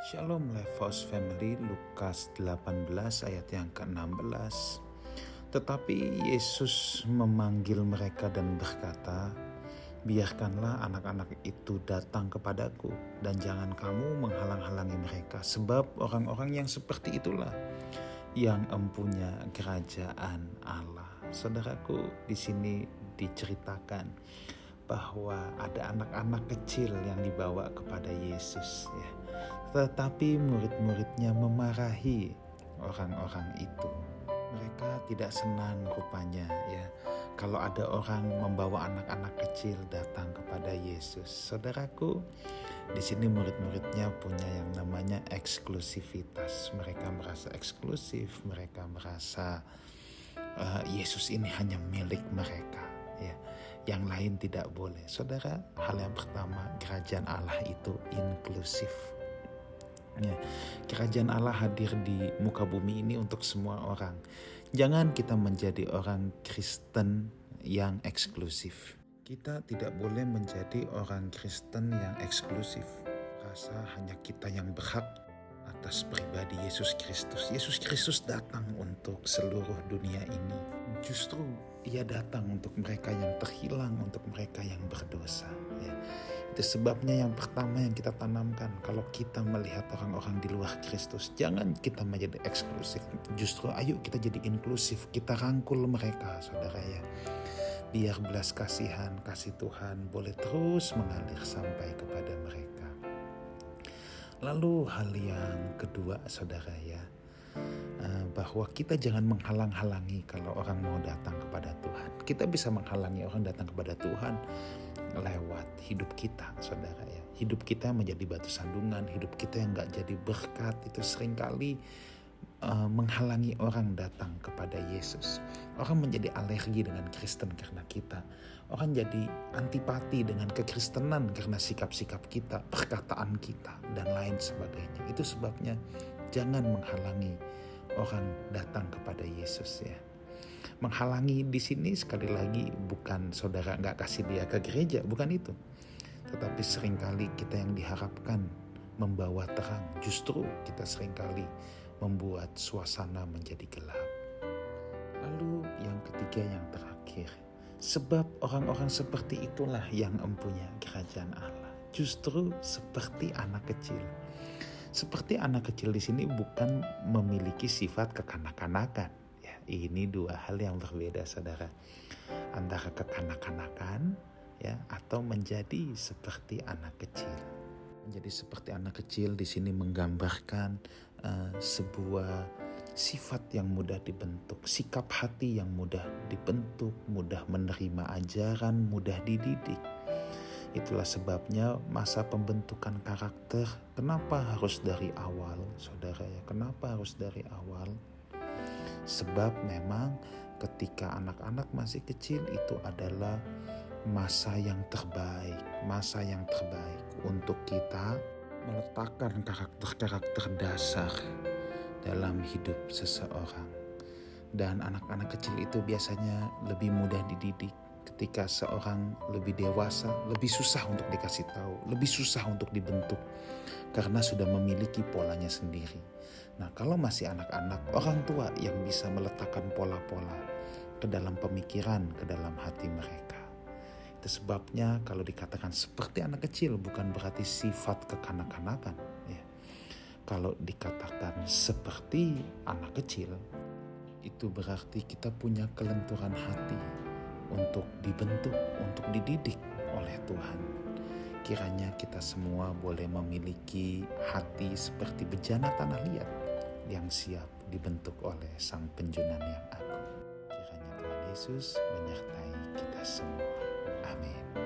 Shalom Levos Family Lukas 18 ayat yang ke-16 Tetapi Yesus memanggil mereka dan berkata Biarkanlah anak-anak itu datang kepadaku dan jangan kamu menghalang-halangi mereka sebab orang-orang yang seperti itulah yang empunya kerajaan Allah. Saudaraku, di sini diceritakan bahwa ada anak-anak kecil yang dibawa kepada Yesus ya tetapi murid-muridnya memarahi orang-orang itu. Mereka tidak senang rupanya ya kalau ada orang membawa anak-anak kecil datang kepada Yesus. Saudaraku, di sini murid-muridnya punya yang namanya eksklusivitas. Mereka merasa eksklusif, mereka merasa uh, Yesus ini hanya milik mereka ya. Yang lain tidak boleh. Saudara, hal yang pertama, kerajaan Allah itu inklusif Ya, kerajaan Allah hadir di muka bumi ini untuk semua orang. Jangan kita menjadi orang Kristen yang eksklusif. Kita tidak boleh menjadi orang Kristen yang eksklusif. Rasa hanya kita yang berhak atas pribadi Yesus Kristus. Yesus Kristus datang untuk seluruh dunia ini. Justru ia datang untuk mereka yang terhilang, untuk mereka yang berdosa. Ya. Itu sebabnya yang pertama yang kita tanamkan kalau kita melihat orang-orang di luar Kristus, jangan kita menjadi eksklusif. Justru ayo kita jadi inklusif, kita rangkul mereka, saudara ya. Biar belas kasihan, kasih Tuhan boleh terus mengalir sampai kepada mereka. Lalu hal yang kedua, saudara ya, bahwa kita jangan menghalang-halangi kalau orang mau datang kepada Tuhan. Kita bisa menghalangi orang datang kepada Tuhan lewat hidup kita saudara ya. Hidup kita menjadi batu sandungan hidup kita yang nggak jadi berkat. Itu sering kali uh, menghalangi orang datang kepada Yesus. Orang menjadi alergi dengan Kristen karena kita. Orang jadi antipati dengan kekristenan karena sikap-sikap kita perkataan kita dan lain sebagainya. Itu sebabnya jangan menghalangi orang datang kepada Yesus ya menghalangi di sini sekali lagi bukan saudara nggak kasih dia ke gereja, bukan itu. Tetapi sering kali kita yang diharapkan membawa terang, justru kita sering kali membuat suasana menjadi gelap. Lalu yang ketiga yang terakhir, sebab orang-orang seperti itulah yang empunya kerajaan Allah. Justru seperti anak kecil. Seperti anak kecil di sini bukan memiliki sifat kekanak-kanakan ini dua hal yang berbeda saudara. Antara kekanak-kanakan ya atau menjadi seperti anak kecil. Menjadi seperti anak kecil di sini menggambarkan uh, sebuah sifat yang mudah dibentuk, sikap hati yang mudah dibentuk, mudah menerima ajaran, mudah dididik. Itulah sebabnya masa pembentukan karakter kenapa harus dari awal, saudara ya? Kenapa harus dari awal? Sebab memang ketika anak-anak masih kecil itu adalah masa yang terbaik, masa yang terbaik untuk kita meletakkan karakter-karakter dasar dalam hidup seseorang. Dan anak-anak kecil itu biasanya lebih mudah dididik ketika seorang lebih dewasa, lebih susah untuk dikasih tahu, lebih susah untuk dibentuk karena sudah memiliki polanya sendiri. Nah, kalau masih anak-anak, orang tua yang bisa meletakkan pola-pola ke dalam pemikiran, ke dalam hati mereka. Itu sebabnya kalau dikatakan seperti anak kecil bukan berarti sifat kekanak-kanakan. Ya. Kalau dikatakan seperti anak kecil, itu berarti kita punya kelenturan hati untuk dibentuk, untuk dididik oleh Tuhan. Kiranya kita semua boleh memiliki hati seperti bejana tanah liat yang siap dibentuk oleh Sang Penjunan yang agung. Kiranya Tuhan Yesus menyertai kita semua. Amin.